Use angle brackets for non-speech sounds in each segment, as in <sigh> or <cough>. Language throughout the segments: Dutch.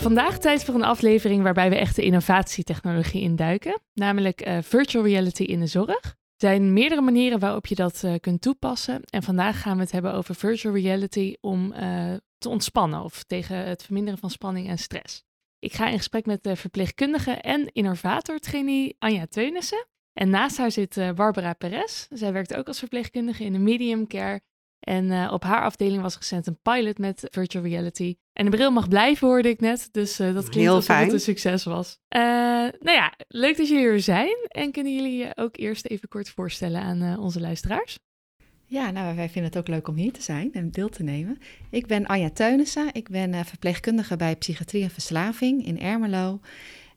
Vandaag tijd voor een aflevering waarbij we echt de innovatietechnologie induiken, namelijk uh, virtual reality in de zorg. Er zijn meerdere manieren waarop je dat uh, kunt toepassen. En vandaag gaan we het hebben over virtual reality om uh, te ontspannen of tegen het verminderen van spanning en stress. Ik ga in gesprek met de verpleegkundige en innovator-trainee Anja Teunissen. En naast haar zit Barbara Perez. Zij werkt ook als verpleegkundige in de medium care en op haar afdeling was recent een pilot met virtual reality. En de bril mag blijven, hoorde ik net. Dus uh, dat klinkt alsof het een succes was. Uh, nou ja, leuk dat jullie er zijn. En kunnen jullie je ook eerst even kort voorstellen aan onze luisteraars? Ja, nou, wij vinden het ook leuk om hier te zijn en deel te nemen. Ik ben Anja Teunissen. Ik ben verpleegkundige bij Psychiatrie en Verslaving in Ermelo.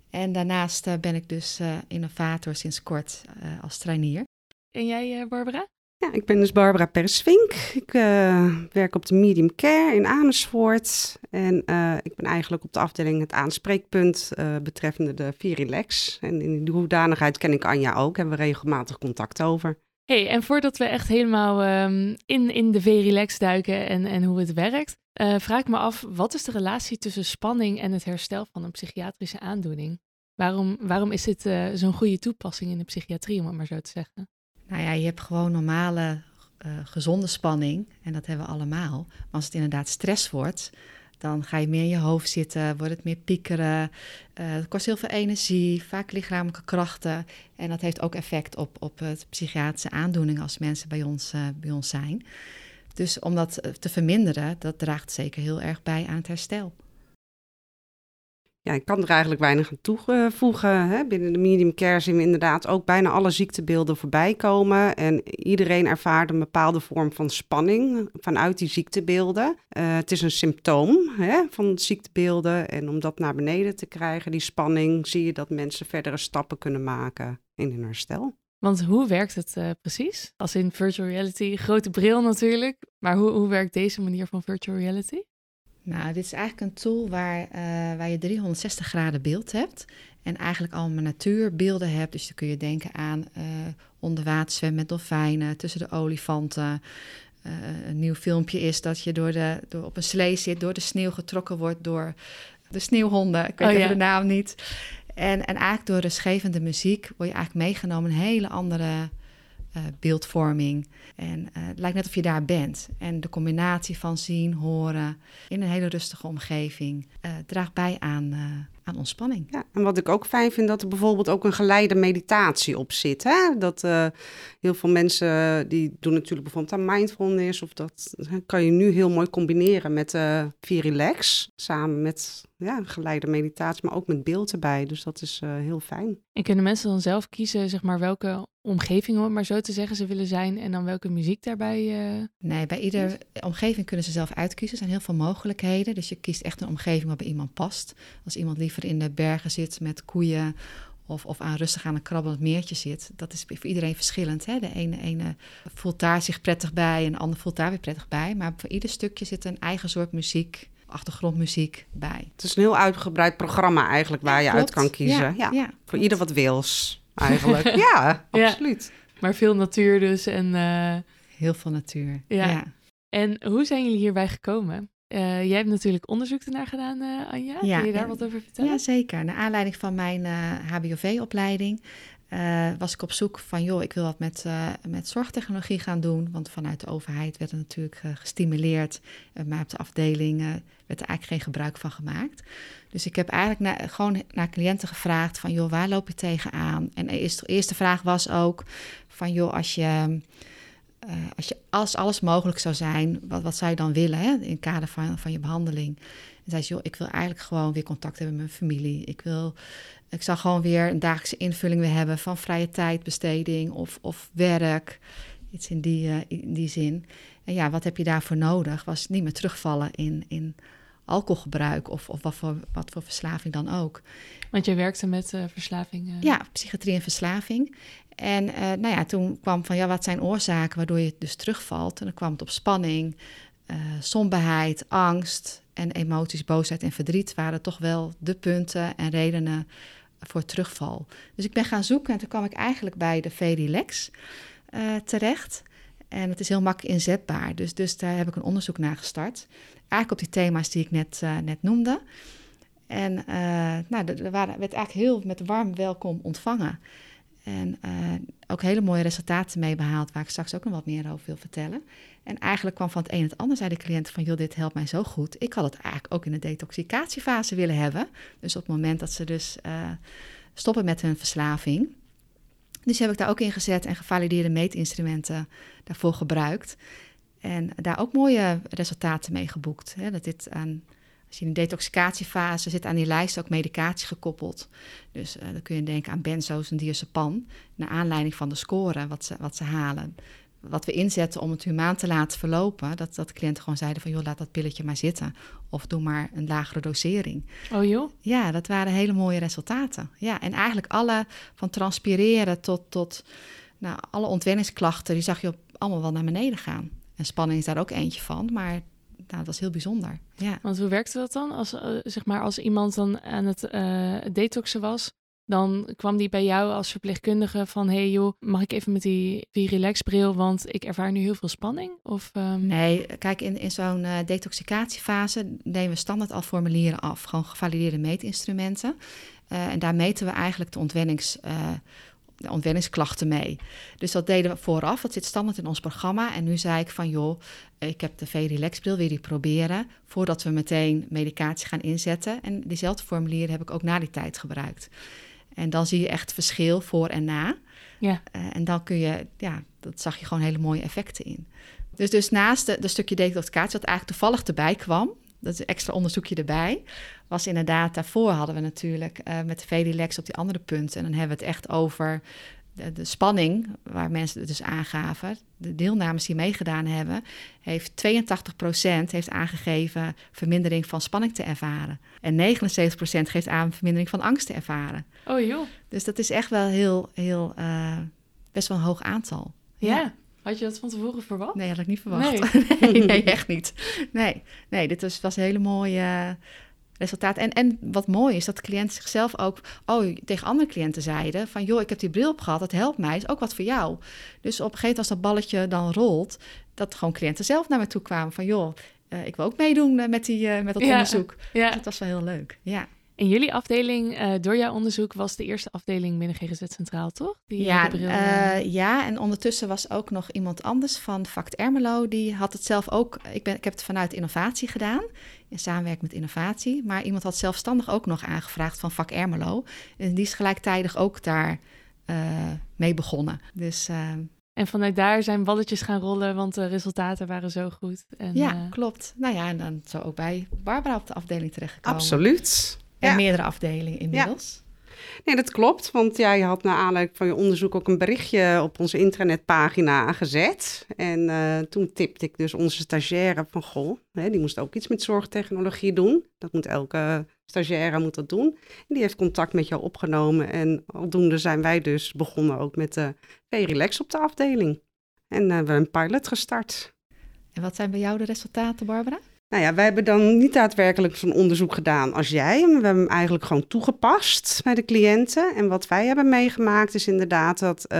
En daarnaast ben ik dus innovator sinds kort als trainier. En jij, Barbara? Ja, ik ben dus Barbara Persvink. Ik uh, werk op de Medium Care in Amersfoort. En uh, ik ben eigenlijk op de afdeling het aanspreekpunt uh, betreffende de Virilex. En in die hoedanigheid ken ik Anja ook. Hebben we regelmatig contact over. Hey, en voordat we echt helemaal um, in, in de Verilex duiken en, en hoe het werkt, vraag ik me af, wat is de relatie tussen spanning en het herstel van een psychiatrische aandoening? Waarom, waarom is dit zo'n goede toepassing in de psychiatrie, om het maar zo te zeggen? Nou ja, je hebt gewoon normale uh, gezonde spanning en dat hebben we allemaal. Maar als het inderdaad stress wordt, dan ga je meer in je hoofd zitten, wordt het meer piekeren. Uh, het kost heel veel energie, vaak lichamelijke krachten. En dat heeft ook effect op, op het psychiatrische aandoening als mensen bij ons, uh, bij ons zijn. Dus om dat te verminderen, dat draagt zeker heel erg bij aan het herstel ja, ik kan er eigenlijk weinig aan toevoegen. Hè. Binnen de medium care zien we inderdaad ook bijna alle ziektebeelden voorbij komen. En iedereen ervaart een bepaalde vorm van spanning vanuit die ziektebeelden. Uh, het is een symptoom hè, van ziektebeelden. En om dat naar beneden te krijgen, die spanning, zie je dat mensen verdere stappen kunnen maken in hun herstel. Want hoe werkt het uh, precies? Als in virtual reality, grote bril natuurlijk. Maar hoe, hoe werkt deze manier van virtual reality? Nou, dit is eigenlijk een tool waar, uh, waar je 360 graden beeld hebt. En eigenlijk allemaal natuurbeelden hebt. Dus dan kun je denken aan uh, onder water zwemmen met dolfijnen, tussen de olifanten. Uh, een nieuw filmpje is dat je door de, door op een slee zit, door de sneeuw getrokken wordt door de sneeuwhonden. Ik weet oh, even de naam niet. En, en eigenlijk door rustgevende muziek word je eigenlijk meegenomen in een hele andere uh, beeldvorming. En uh, het lijkt net of je daar bent. En de combinatie van zien, horen in een hele rustige omgeving uh, draagt bij aan, aan ontspanning. Ja, en wat ik ook fijn vind, dat er bijvoorbeeld ook een geleide meditatie op zit. Hè? Dat heel veel mensen die doen natuurlijk bijvoorbeeld aan mindfulness. Of dat kan je nu heel mooi combineren met uh, Relax. Samen met ja, geleide meditatie, maar ook met beeld erbij. Dus dat is heel fijn. En kunnen mensen dan zelf kiezen, zeg maar, welke omgeving, om maar zo te zeggen, ze willen zijn en dan welke muziek daarbij? Uh... Nee, bij iedere omgeving kunnen ze zelf uitkiezen. Er zijn heel veel mogelijkheden. Dus je kiest echt een omgeving waar bij iemand past. Als iemand liever in de bergen zit met koeien of, of aan rustig aan een krabbelend meertje zit, dat is voor iedereen verschillend. Hè? De ene, ene voelt daar zich prettig bij en de ander voelt daar weer prettig bij. Maar voor ieder stukje zit een eigen soort muziek achtergrondmuziek bij. Het is een heel uitgebreid programma eigenlijk waar je uit kan kiezen. Ja, ja voor ieder wat wils eigenlijk. <laughs> ja, absoluut. maar veel natuur dus en... Uh... Heel veel natuur, ja. En hoe zijn jullie hierbij gekomen? Uh, jij hebt natuurlijk onderzoek ernaar gedaan, uh, Anja. Ja, Kun je daar wat over vertellen? Ja, zeker. Naar aanleiding van mijn HBOV-opleiding was ik op zoek van... joh, ik wil wat met, met zorgtechnologie gaan doen. Want vanuit de overheid werd er natuurlijk gestimuleerd. maar op de afdeling werd er eigenlijk geen gebruik van gemaakt. Dus ik heb eigenlijk gewoon naar cliënten gevraagd van, joh, waar loop je tegenaan? En de eerste vraag was ook van, joh, als je, uh, als, je als alles mogelijk zou zijn, wat, wat zou je dan willen hè, in het kader van, van je behandeling? En zei ze, joh, ik wil eigenlijk gewoon weer contact hebben met mijn familie. Ik wil, ik zou gewoon weer een dagelijkse invulling weer hebben van vrije tijdbesteding of, of werk. Iets in die, uh, in die zin. En ja, wat heb je daarvoor nodig? Was niet meer terugvallen in, in alcoholgebruik of, of wat, voor, wat voor verslaving dan ook. Want jij werkte met uh, verslaving? Ja, psychiatrie en verslaving. En uh, nou ja, toen kwam van ja, wat zijn oorzaken waardoor je dus terugvalt? En dan kwam het op spanning, somberheid, angst en emoties, boosheid en verdriet waren toch wel de punten en redenen voor terugval. Dus ik ben gaan zoeken en toen kwam ik eigenlijk bij de V-Relax terecht. En het is heel makkelijk inzetbaar. Dus, dus daar heb ik een onderzoek naar gestart. Eigenlijk op die thema's die ik net, uh, net noemde. En uh, nou, er waren, werd eigenlijk heel met warm welkom ontvangen. En uh, ook hele mooie resultaten mee behaald, waar ik straks ook nog wat meer over wil vertellen. En eigenlijk kwam van het een het ander, zei de cliënt van, joh, dit helpt mij zo goed. Ik had het eigenlijk ook in de detoxicatiefase willen hebben. Dus op het moment dat ze dus stoppen met hun verslaving. Dus heb ik daar ook in gezet en gevalideerde meetinstrumenten daarvoor gebruikt. En daar ook mooie resultaten mee geboekt. Hè? Dat dit aan als je in de detoxicatiefase zit aan die lijst ook medicatie gekoppeld. Dus uh, dan kun je denken aan benzo's en diazepam. Naar aanleiding van de score wat ze, wat ze halen. Wat we inzetten om het humaan te laten verlopen. Dat, dat cliënten gewoon zeiden van joh, laat dat pilletje maar zitten. Of doe maar een lagere dosering. Oh joh? Ja, dat waren hele mooie resultaten. Ja, en eigenlijk alle van transpireren tot, tot nou, alle ontwenningsklachten, die zag je op, allemaal wel naar beneden gaan. En spanning is daar ook eentje van, maar nou, dat is heel bijzonder. Ja. Want hoe werkte dat dan? Als, uh, zeg maar, als iemand dan aan het uh, detoxen was, dan kwam die bij jou als verpleegkundige van... hey joh, mag ik even met die, die relaxbril, want ik ervaar nu heel veel spanning? Of, um... Nee, kijk, in, in zo'n uh, detoxicatiefase nemen we standaard al formulieren af. Gewoon gevalideerde meetinstrumenten. en daar meten we eigenlijk de ontwennings ontwenningsklachten mee. Dus dat deden we vooraf, dat zit standaard in ons programma. En nu zei ik van, joh, ik heb de V-Relax-bril, wil die proberen... voordat we meteen medicatie gaan inzetten. En diezelfde formulieren heb ik ook na die tijd gebruikt. En dan zie je echt verschil voor en na. Ja. Uh, en dan kun je, ja, dat zag je gewoon hele mooie effecten in. Dus, dus naast de, de stukje detoxicatie, wat eigenlijk toevallig erbij kwam... dat is een extra onderzoekje erbij was inderdaad, daarvoor hadden we natuurlijk uh, met de VDLex op die andere punten. En dan hebben we het echt over de, de, spanning, waar mensen het dus aangaven. De deelnemers die meegedaan hebben, heeft 82% heeft aangegeven vermindering van spanning te ervaren. En 79% geeft aan vermindering van angst te ervaren. Oh joh. Dus dat is echt wel heel, heel, uh, best wel een hoog aantal. Ja. ja. Had je dat van tevoren verwacht? Nee, had ik niet verwacht. Nee, <laughs> nee, nee <laughs> echt niet. Nee, nee dit was, was een hele mooie resultaat. En, en wat mooi is dat de cliënt zichzelf ook oh, tegen andere cliënten zeiden: van joh, ik heb die bril op gehad, dat helpt mij, is ook wat voor jou. Dus op een gegeven moment als dat balletje dan rolt, dat gewoon cliënten zelf naar me toe kwamen van joh, uh, ik wil ook meedoen uh, met, die, met dat ja, onderzoek. Ja. Dat was wel heel leuk. Ja. In jullie afdeling, uh, door jouw onderzoek, was de eerste afdeling binnen GGZ Centraal, toch? Die ja, bril, uh, ja, en ondertussen was ook nog iemand anders van Fact Ermelo. Die had het zelf ook, ik, ben, ik heb het vanuit innovatie gedaan, in samenwerking met innovatie. Maar iemand had zelfstandig ook nog aangevraagd van Vak Ermelo. En die is gelijktijdig ook daar uh, mee begonnen. Dus... en vanuit daar zijn balletjes gaan rollen, want de resultaten waren zo goed. En, ja, klopt. Nou ja, en dan zo ook bij Barbara op de afdeling terechtgekomen. Absoluut. En ja. meerdere afdelingen inmiddels. Ja. Nee, dat klopt. Want ja, je had naar aanleiding van je onderzoek ook een berichtje op onze intranetpagina gezet. En uh, toen tipte ik dus onze stagiaire van, goh, hè, die moest ook iets met zorgtechnologie doen. Dat moet elke stagiaire moet dat doen. En die heeft contact met jou opgenomen. En aldoende zijn wij dus begonnen ook met de V-Relax op de afdeling. En uh, we hebben een pilot gestart. En wat zijn bij jou de resultaten, Barbara? Nou ja, wij hebben dan niet daadwerkelijk zo'n onderzoek gedaan als jij. We hebben hem eigenlijk gewoon toegepast bij de cliënten. En wat wij hebben meegemaakt is inderdaad dat, uh,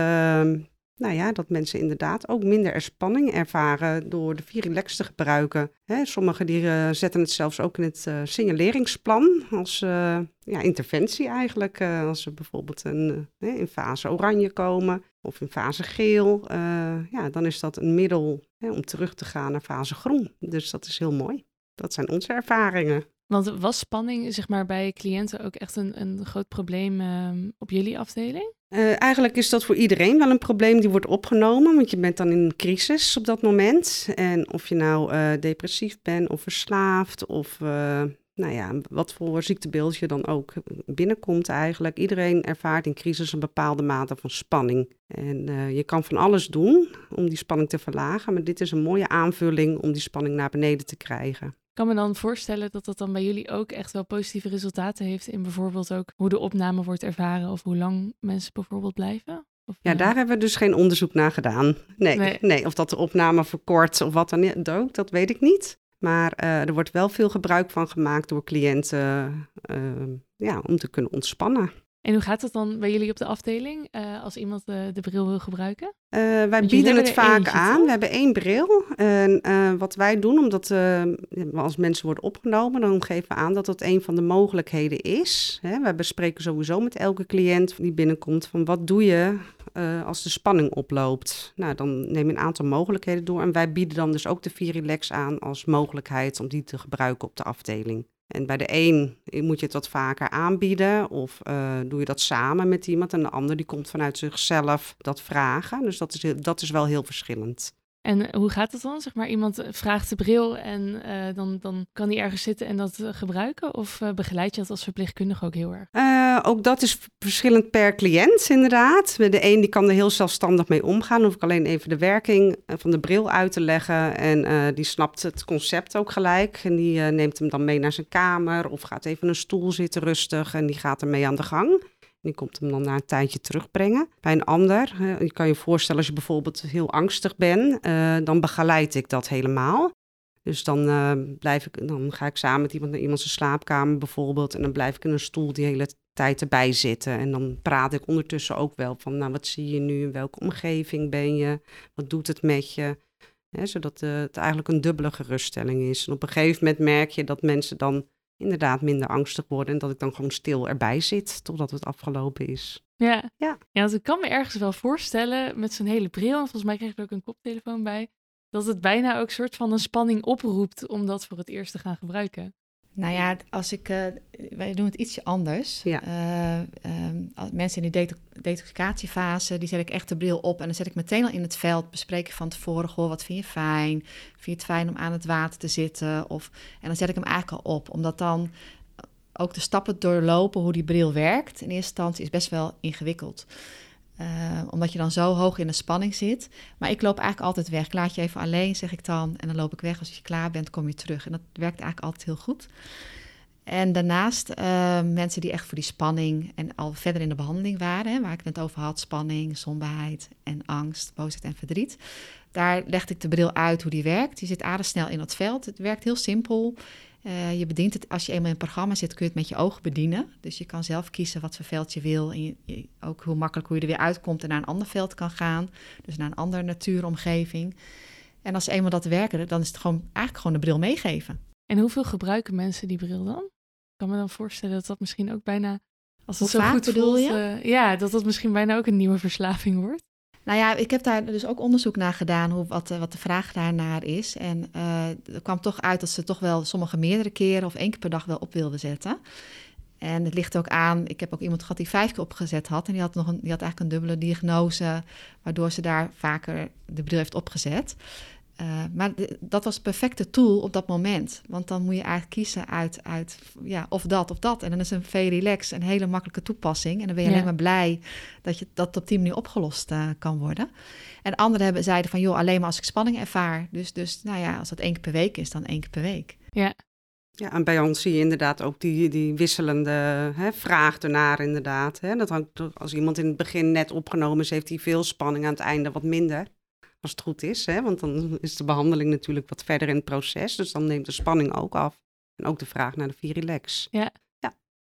nou ja, dat mensen inderdaad ook minder spanning ervaren door de Virilex te gebruiken. Hè, sommigen die uh, zetten het zelfs ook in het uh, signaleringsplan als uh, ja, interventie eigenlijk. als ze bijvoorbeeld een, in fase oranje komen of in fase geel, ja, dan is dat een middel hè, om terug te gaan naar fase groen. Dus dat is heel mooi. Dat zijn onze ervaringen. Want was spanning zeg maar, bij cliënten ook echt een, een groot probleem uh, op jullie afdeling? Uh, eigenlijk is dat voor iedereen wel een probleem die wordt opgenomen, want je bent dan in een crisis op dat moment. En of je nou uh, depressief bent of verslaafd of uh, nou ja, wat voor ziektebeeld je dan ook binnenkomt eigenlijk. Iedereen ervaart in crisis een bepaalde mate van spanning. En je kan van alles doen om die spanning te verlagen, maar dit is een mooie aanvulling om die spanning naar beneden te krijgen. kan me dan voorstellen dat dat dan bij jullie ook echt wel positieve resultaten heeft in bijvoorbeeld ook hoe de opname wordt ervaren of hoe lang mensen bijvoorbeeld blijven? Of, Ja, eh, daar hebben we dus geen onderzoek naar gedaan. Nee, Nee. nee. of dat de opname verkort of wat dan ook, dat weet ik niet. Maar eh, er wordt wel veel gebruik van gemaakt door cliënten eh, ja, om te kunnen ontspannen. En hoe gaat het dan bij jullie op de afdeling eh, als iemand de, de bril wil gebruiken? Eh, wij bieden het vaak eentje, aan. toch? We hebben één bril. En wat wij doen, omdat als mensen worden opgenomen, dan geven we aan dat dat een van de mogelijkheden is. Hè, we bespreken sowieso met elke cliënt die binnenkomt van wat doe je eh, als de spanning oploopt. Nou, dan neem je een aantal mogelijkheden door. En wij bieden dan dus ook de Virilex aan als mogelijkheid om die te gebruiken op de afdeling. En bij de een moet je het wat vaker aanbieden of eh, doe je dat samen met iemand. En de ander die komt vanuit zichzelf dat vragen. Dus dat is, dat is wel heel verschillend. En hoe gaat het dan? Zeg maar, iemand eh, vraagt de bril en eh, dan, dan kan hij ergens zitten en dat eh, gebruiken? Of begeleid je dat als verpleegkundige ook heel erg? Ook dat is verschillend per cliënt, inderdaad. De een die kan er heel zelfstandig mee omgaan. Dan hoef ik alleen even de werking van de bril uit te leggen. En die snapt het concept ook gelijk. En die neemt hem dan mee naar zijn kamer. Of gaat even een stoel zitten rustig. En die gaat ermee aan de gang. Die komt hem dan na een tijdje terugbrengen. Bij een ander, je kan je voorstellen als je bijvoorbeeld heel angstig bent, eh, dan begeleid ik dat helemaal. Dus dan, eh, blijf ik, dan ga ik samen met iemand naar iemand zijn slaapkamer bijvoorbeeld. En dan blijf ik in een stoel die hele tijd erbij zitten. En dan praat ik ondertussen ook wel van, nou wat zie je nu? In welke omgeving ben je? Wat doet het met je? Zodat eh, het eigenlijk een dubbele geruststelling is. En op een gegeven moment merk je dat mensen dan inderdaad minder angstig worden. En dat ik dan gewoon stil erbij zit totdat het afgelopen is. Ja. Ja. ja, want ik kan me ergens wel voorstellen met zo'n hele bril, en volgens mij kreeg ik er ook een koptelefoon bij, dat het bijna ook soort van een spanning oproept om dat voor het eerst te gaan gebruiken. Nou ja, als ik, eh, wij doen het ietsje anders. Ja. Eh, ehm, mensen in die deto- detoxificatiefase, die zet ik echt de bril op en dan zet ik meteen al in het veld bespreken van tevoren, goh, wat vind je fijn? Vind je het fijn om aan het water te zitten? Of, en dan zet ik hem eigenlijk al op, omdat dan ook de stappen doorlopen hoe die bril werkt. In eerste instantie is best wel ingewikkeld. Eh, omdat je dan zo hoog in de spanning zit. Maar ik loop eigenlijk altijd weg. Ik laat je even alleen, zeg ik dan. En dan loop ik weg. Als je klaar bent, kom je terug. En dat werkt eigenlijk altijd heel goed. En daarnaast eh, mensen die echt voor die spanning en al verder in de behandeling waren, hè, waar ik het over had, spanning, somberheid en angst, boosheid en verdriet. Daar legde ik de bril uit hoe die werkt. Die zit aardig in dat veld. Het werkt heel simpel. Eh, je bedient het, als je eenmaal in een programma zit, kun je het met je ogen bedienen. Dus je kan zelf kiezen wat voor veld je wil. En je, je- ook hoe makkelijk hoe je er weer uitkomt en naar een ander veld kan gaan. Dus naar een andere natuuromgeving. En als eenmaal dat werken, dan is het gewoon eigenlijk gewoon de bril meegeven. En hoeveel gebruiken mensen die bril dan? Ik kan me dan voorstellen dat dat misschien ook bijna, als het Hoe zo goed bedoel voelt, je? eh, ja, dat dat misschien bijna ook een nieuwe verslaving wordt. Nou ja, ik heb daar dus ook onderzoek naar gedaan, hoe, wat, eh, wat de vraag daarnaar is. En eh, er kwam toch uit dat ze toch wel sommige meerdere keren of één keer per dag wel op wilden zetten. En het ligt ook aan, ik heb ook iemand gehad die vijf keer opgezet had. En die had, nog een, die had eigenlijk een dubbele diagnose, waardoor ze daar vaker de bril heeft opgezet. Eh, maar de- dat was de perfecte tool op dat moment. Want dan moet je eigenlijk kiezen uit, uit ja, of dat of dat. En dan is een V-Relax een hele makkelijke toepassing. En dan ben je Ja. alleen maar blij dat je dat op die manier opgelost eh, kan worden. En anderen hebben, zeiden van, joh, alleen maar als ik spanning ervaar. Dus, dus nou ja, als dat één keer per week is, dan één keer per week. Ja, Ja, en bij ons zie je inderdaad ook die, die wisselende hè, vraag ernaar inderdaad. Hè. Dat hangt, als iemand in het begin net opgenomen is, heeft hij veel spanning aan het einde wat minder. Als het goed is, hè, want dan is de behandeling natuurlijk wat verder in het proces. Dus dan neemt de spanning ook af. En ook de vraag naar de Virilex.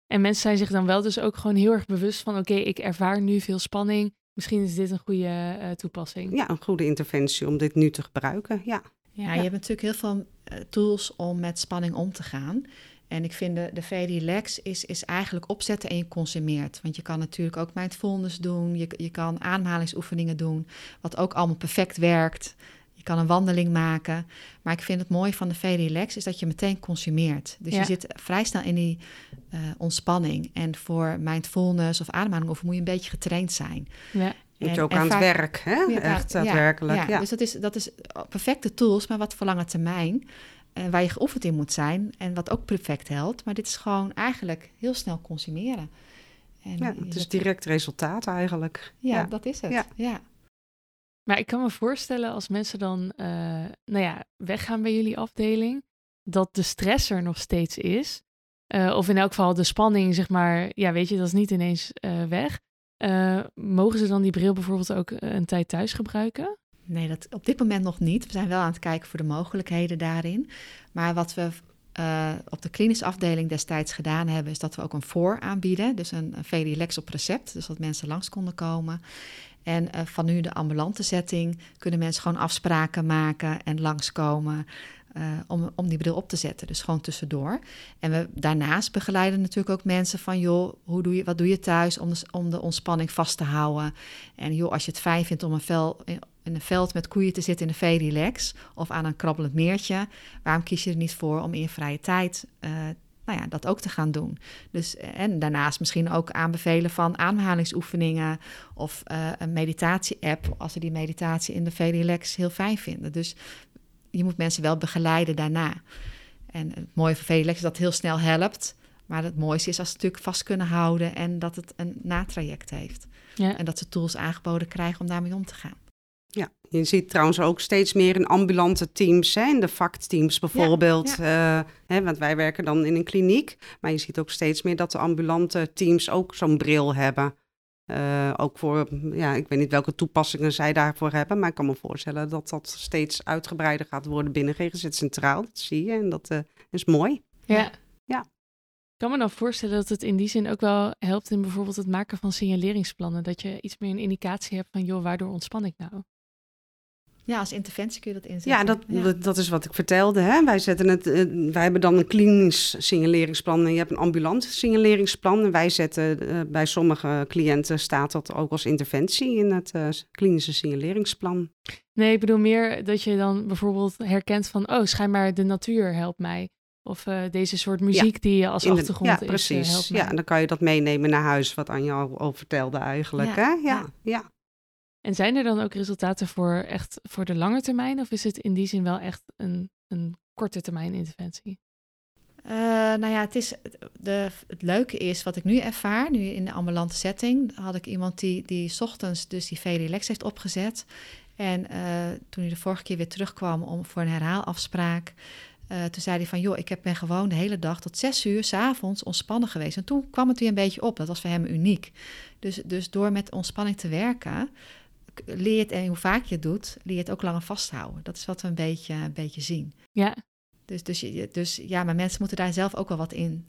en mensen zijn zich dan wel dus ook gewoon heel erg bewust van, oké, ik ervaar nu veel spanning. Misschien is dit een goede eh, toepassing. Ja, een goede interventie om dit nu te gebruiken. Ja, Ja, je hebt natuurlijk heel veel eh, tools om met spanning om te gaan. En ik vind de, de V-Relax is, is eigenlijk opzetten en je consumeert. Want je kan natuurlijk ook mindfulness doen. Je, je kan ademhalingsoefeningen doen, wat ook allemaal perfect werkt. Je kan een wandeling maken. Maar ik vind het mooie van de V-Relax is dat je meteen consumeert. Dus Ja. je zit vrij snel in die eh, ontspanning. En voor mindfulness of ademhaling moet je een beetje getraind zijn. Ja. moet je ook aan vaak- het werk, hè? Ja, Echt ja, daadwerkelijk. Ja, Ja, Dus dat is, dat is perfecte tools, maar wat voor lange termijn. Eh, waar je geoefend in moet zijn en wat ook perfect helpt. Maar dit is gewoon eigenlijk heel snel consumeren. En Ja, het is direct resultaat eigenlijk. ja, ja. dat is het. Ja. Ja. Maar ik kan me voorstellen als mensen dan, eh, nou ja, weggaan bij jullie afdeling, dat de stress er nog steeds is, uh, of in elk geval de spanning, zeg maar, ja, weet je, dat is niet ineens uh, weg. Uh, mogen ze dan die bril bijvoorbeeld ook een tijd thuis gebruiken? Nee, dat op dit moment nog niet. We zijn wel aan het kijken voor de mogelijkheden daarin. Maar wat we uh, op de klinische afdeling destijds gedaan hebben, is dat we ook een voor aanbieden. Dus een, een op recept, dus dat mensen langs konden komen. En uh, van nu de ambulante setting kunnen mensen gewoon afspraken maken en langskomen. Uh, om, om die bril op te zetten, dus gewoon tussendoor. En we daarnaast begeleiden natuurlijk ook mensen van, joh, hoe doe je, wat doe je thuis om de, om de ontspanning vast te houden? En joh, als je het fijn vindt om een vel, in een veld met koeien te zitten in de V-relax of aan een krabbelend meertje, waarom kies je er niet voor om in je vrije tijd uh, nou ja, dat ook te gaan doen? Dus, en daarnaast misschien ook aanbevelen van aanhalingsoefeningen of uh, een meditatie-app, als ze die meditatie in de V-relax heel fijn vinden. Dus je moet mensen wel begeleiden daarna. En het mooie van V-relax is dat het heel snel helpt. Maar het mooiste is als ze natuurlijk vast kunnen houden en dat het een natraject heeft. Ja. En dat ze tools aangeboden krijgen om daarmee om te gaan. Ja, je ziet trouwens ook steeds meer in ambulante teams, hè, in de vakteams bijvoorbeeld. Ja, eh, hè, want wij werken dan in een kliniek. Maar je ziet ook steeds meer dat de ambulante teams ook zo'n bril hebben. Uh, ook voor, ja, ik weet niet welke toepassingen zij daarvoor hebben. Maar ik kan me voorstellen dat dat steeds uitgebreider gaat worden binnen GGZ Centraal. Dat zie je en dat uh, is mooi. Ja. ja. Ik kan me dan voorstellen dat het in die zin ook wel helpt in bijvoorbeeld het maken van signaleringsplannen. Dat je iets meer een indicatie hebt van, joh, waardoor ontspan ik nou? Ja, als interventie kun je dat inzetten. Ja, dat, Dat, dat, is wat ik vertelde. Hè? Wij, zetten het, uh, wij hebben dan een klinisch signaleringsplan en je hebt een ambulant signaleringsplan. En wij zetten uh, bij sommige cliënten staat dat ook als interventie in het uh, klinische signaleringsplan. Nee, ik bedoel meer dat je dan bijvoorbeeld herkent van, oh, schijnbaar de natuur helpt mij. Of deze soort muziek ja, die je als achtergrond de, ja, precies. is, helpt mij. Ja, en dan kan je dat meenemen naar huis, wat Anja al, al vertelde eigenlijk. Ja, hè? ja. ja. En zijn er dan ook resultaten voor echt voor de lange termijn? Of is het in die zin wel echt een, een korte termijn interventie? Uh, nou ja, het, is, de, het leuke is wat ik nu ervaar, nu in de ambulante setting, had ik iemand die, die ochtends dus die VD-lex heeft opgezet. En uh, toen hij de vorige keer weer terugkwam om, voor een herhaalafspraak, uh, toen zei hij van, joh, ik ben gewoon de hele dag tot zes uur s'avonds ontspannen geweest. En toen kwam het weer een beetje op. Dat was voor hem uniek. Dus, dus door met ontspanning te werken, leert en hoe vaak je het doet, leer je het ook langer vasthouden. Dat is wat we een beetje, een beetje zien. Ja. Dus, dus, dus ja, maar mensen moeten daar zelf ook wel wat in,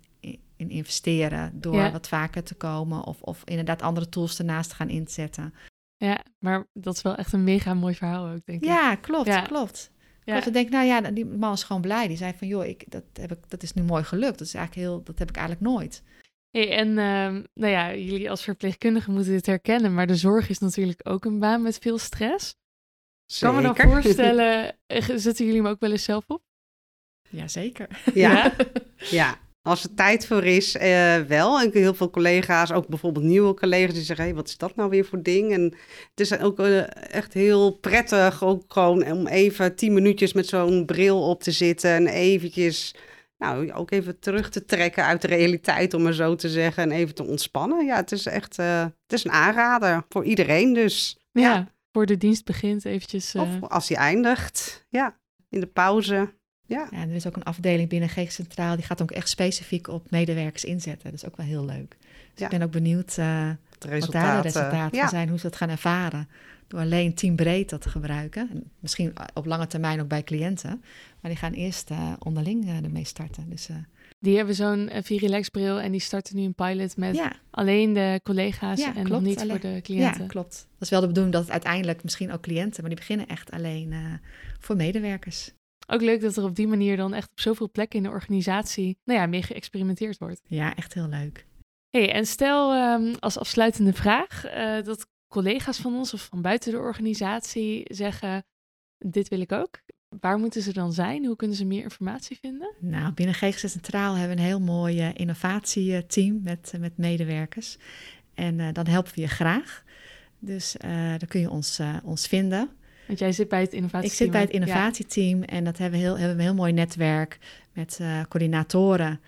in investeren. Door wat vaker te komen of, of inderdaad andere tools ernaast te gaan inzetten. Ja, maar dat is wel echt een mega mooi verhaal ook, denk ik. Ja, klopt, ja. klopt. Ja. Ik denk, nou ja, die man is gewoon blij. Die zei van, joh, ik, dat, heb ik, dat is nu mooi gelukt. Dat is eigenlijk heel, dat heb ik eigenlijk nooit. Hey, en uh, nou ja, jullie als verpleegkundigen moeten dit herkennen, maar de zorg is natuurlijk ook een baan met veel stress. Zeker. Kan me dan voorstellen, <laughs> eh, zetten jullie hem ook wel eens zelf op? Jazeker. Ja, <laughs> ja. ja. Als er tijd voor is, uh, wel. En heel veel collega's, ook bijvoorbeeld nieuwe collega's, die zeggen: hey, wat is dat nou weer voor ding? En het is ook uh, echt heel prettig, ook gewoon om even tien minuutjes met zo'n bril op te zitten en eventjes nou, ook even terug te trekken uit de realiteit, om maar zo te zeggen, en even te ontspannen. Ja, het is echt, uh, het is een aanrader voor iedereen dus. Ja, ja. voor de dienst begint eventjes. Uh... Of als hij eindigt, ja, in de pauze. Ja. ja, en er is ook een afdeling binnen Geest Centraal, die gaat ook echt specifiek op medewerkers inzetten. Dat is ook wel heel leuk. Dus ja. ik ben ook benieuwd uh, wat daar de resultaten ja. zijn, hoe ze dat gaan ervaren. Door alleen teambreed dat te gebruiken. En misschien op lange termijn ook bij cliënten. Maar die gaan eerst uh, onderling uh, ermee starten. Dus, uh... Die hebben zo'n Virilex bril en die starten nu een pilot met ja. alleen de collega's ja, en klopt, nog niet voor de cliënten. Ja, klopt. Dat is wel de bedoeling dat het uiteindelijk misschien ook cliënten, maar die beginnen echt alleen voor medewerkers. Ook leuk dat er op die manier dan echt op zoveel plekken in de organisatie nou ja, mee geëxperimenteerd wordt. Ja, echt heel leuk. Hey, en stel um, als afsluitende vraag dat collega's van ons of van buiten de organisatie zeggen: Dit wil ik ook. Waar moeten ze dan zijn? Hoe kunnen ze meer informatie vinden? Nou, binnen GGZ Centraal hebben we een heel mooi uh, innovatieteam met, met medewerkers. En uh, dan helpen we je graag. Dus dan kun je ons, ons vinden. Want jij zit bij het innovatieteam. Ik zit bij het innovatieteam en dat hebben we heel, hebben we een heel mooi netwerk met coördinatoren,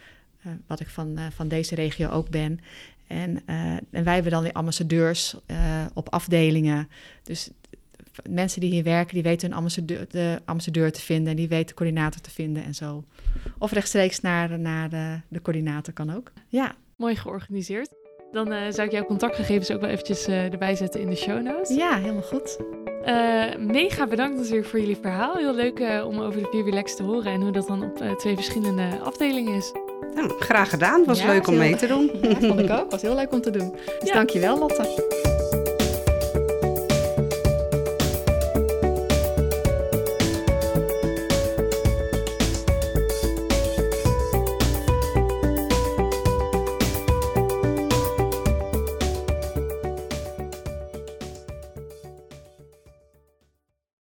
wat ik van, van deze regio ook ben. En, en wij hebben dan die ambassadeurs op afdelingen. Dus mensen die hier werken, die weten hun ambassadeur, de ambassadeur te vinden en die weten de coördinator te vinden en zo. Of rechtstreeks naar, naar de, de coördinator kan ook. Ja. Mooi georganiseerd. Dan uh, zou ik jouw contactgegevens ook wel eventjes erbij zetten in de show notes. Ja, helemaal goed. Uh, mega bedankt natuurlijk voor jullie verhaal. Heel leuk om over de Vier Relax te horen en hoe dat dan op twee verschillende afdelingen is. Nou, graag gedaan. Was leuk om mee te doen. Ja, vond ik <laughs> ook. Was heel leuk om te doen. Dus ja. dankjewel Lotte.